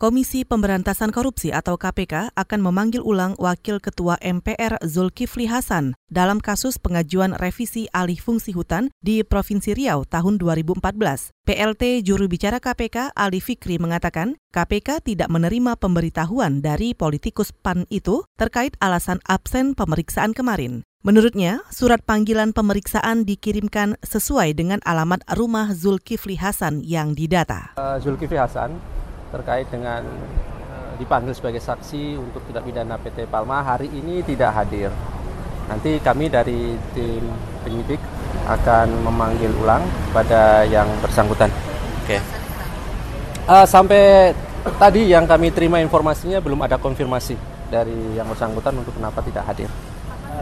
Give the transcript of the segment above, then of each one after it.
Komisi Pemberantasan Korupsi atau KPK akan memanggil ulang Wakil Ketua MPR Zulkifli Hasan dalam kasus pengajuan revisi alih fungsi hutan di Provinsi Riau tahun 2014. PLT juru bicara KPK Ali Fikri mengatakan KPK tidak menerima pemberitahuan dari politikus PAN itu terkait alasan absen pemeriksaan kemarin. Menurutnya, surat panggilan pemeriksaan dikirimkan sesuai dengan alamat rumah Zulkifli Hasan yang didata. Uh, Zulkifli Hasan terkait dengan uh, dipanggil sebagai saksi untuk tidak pidana PT Palma hari ini tidak hadir. Nanti kami dari tim penyidik akan memanggil ulang pada yang bersangkutan. Oke. Okay. Uh, sampai tadi yang kami terima informasinya belum ada konfirmasi dari yang bersangkutan untuk kenapa tidak hadir.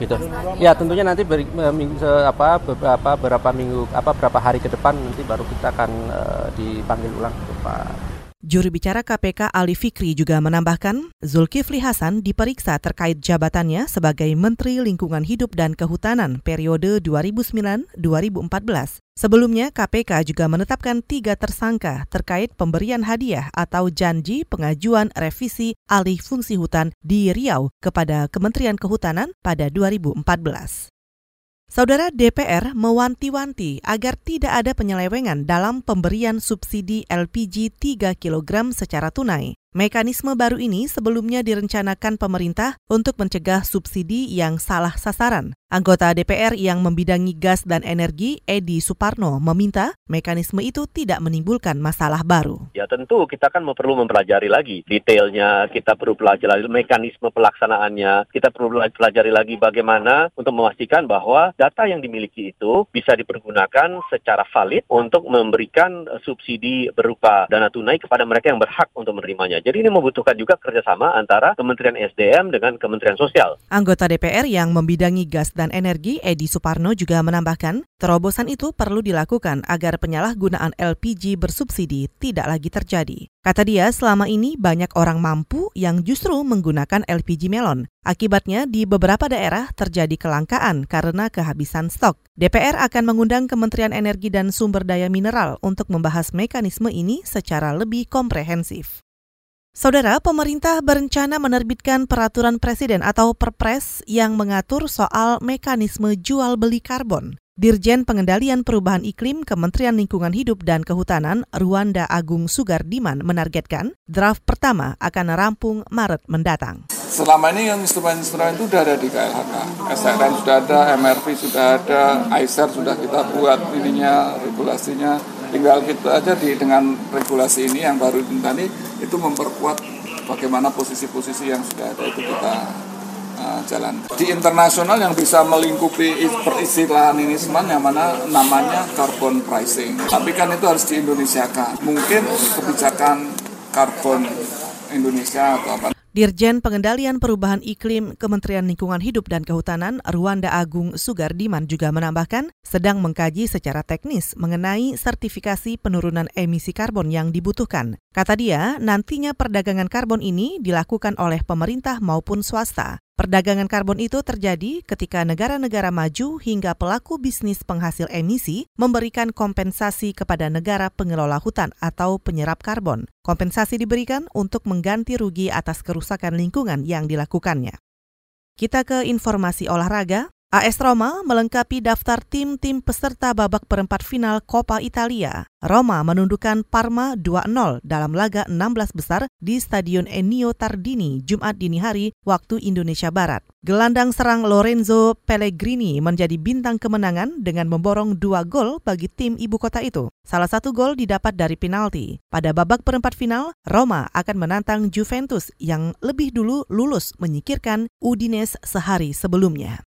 Gitu. Ya tentunya nanti beri, uh, apa beberapa beberapa minggu apa berapa hari ke depan nanti baru kita akan uh, dipanggil ulang Pak Juru bicara KPK Ali Fikri juga menambahkan, Zulkifli Hasan diperiksa terkait jabatannya sebagai Menteri Lingkungan Hidup dan Kehutanan periode 2009-2014. Sebelumnya, KPK juga menetapkan tiga tersangka terkait pemberian hadiah atau janji pengajuan revisi alih fungsi hutan di Riau kepada Kementerian Kehutanan pada 2014. Saudara DPR mewanti-wanti agar tidak ada penyelewengan dalam pemberian subsidi LPG 3 kg secara tunai. Mekanisme baru ini sebelumnya direncanakan pemerintah untuk mencegah subsidi yang salah sasaran. Anggota DPR yang membidangi gas dan energi, Edi Suparno, meminta mekanisme itu tidak menimbulkan masalah baru. Ya tentu kita kan perlu mempelajari lagi detailnya, kita perlu pelajari mekanisme pelaksanaannya, kita perlu pelajari lagi bagaimana untuk memastikan bahwa data yang dimiliki itu bisa dipergunakan secara valid untuk memberikan subsidi berupa dana tunai kepada mereka yang berhak untuk menerimanya. Jadi ini membutuhkan juga kerjasama antara Kementerian SDM dengan Kementerian Sosial. Anggota DPR yang membidangi gas dan energi, Edi Suparno juga menambahkan, terobosan itu perlu dilakukan agar penyalahgunaan LPG bersubsidi tidak lagi terjadi. Kata dia, selama ini banyak orang mampu yang justru menggunakan LPG melon. Akibatnya, di beberapa daerah terjadi kelangkaan karena kehabisan stok. DPR akan mengundang Kementerian Energi dan Sumber Daya Mineral untuk membahas mekanisme ini secara lebih komprehensif. Saudara, pemerintah berencana menerbitkan peraturan presiden atau perpres yang mengatur soal mekanisme jual beli karbon. Dirjen Pengendalian Perubahan Iklim Kementerian Lingkungan Hidup dan Kehutanan Ruanda Agung Sugardiman menargetkan draft pertama akan rampung Maret mendatang. Selama ini yang instrumen-instrumen itu sudah ada di KLHK. SRN sudah ada, MRV sudah ada, ICER sudah kita buat ininya, regulasinya tinggal kita aja di dengan regulasi ini yang baru tadi itu memperkuat bagaimana posisi-posisi yang sudah ada itu kita uh, jalan. Di internasional yang bisa melingkupi peristilahan ini semua yang mana namanya carbon pricing. Tapi kan itu harus di Indonesia kan mungkin kebijakan karbon Indonesia atau apa Dirjen Pengendalian Perubahan Iklim Kementerian Lingkungan Hidup dan Kehutanan Ruanda Agung Sugardiman juga menambahkan sedang mengkaji secara teknis mengenai sertifikasi penurunan emisi karbon yang dibutuhkan. Kata dia, nantinya perdagangan karbon ini dilakukan oleh pemerintah maupun swasta. Perdagangan karbon itu terjadi ketika negara-negara maju hingga pelaku bisnis penghasil emisi memberikan kompensasi kepada negara pengelola hutan atau penyerap karbon. Kompensasi diberikan untuk mengganti rugi atas kerusakan lingkungan yang dilakukannya. Kita ke informasi olahraga. AS Roma melengkapi daftar tim-tim peserta babak perempat final Coppa Italia. Roma menundukkan Parma 2-0 dalam laga 16 besar di Stadion Ennio Tardini Jumat dini hari waktu Indonesia Barat. Gelandang serang Lorenzo Pellegrini menjadi bintang kemenangan dengan memborong dua gol bagi tim ibu kota itu. Salah satu gol didapat dari penalti. Pada babak perempat final, Roma akan menantang Juventus yang lebih dulu lulus menyikirkan Udinese sehari sebelumnya.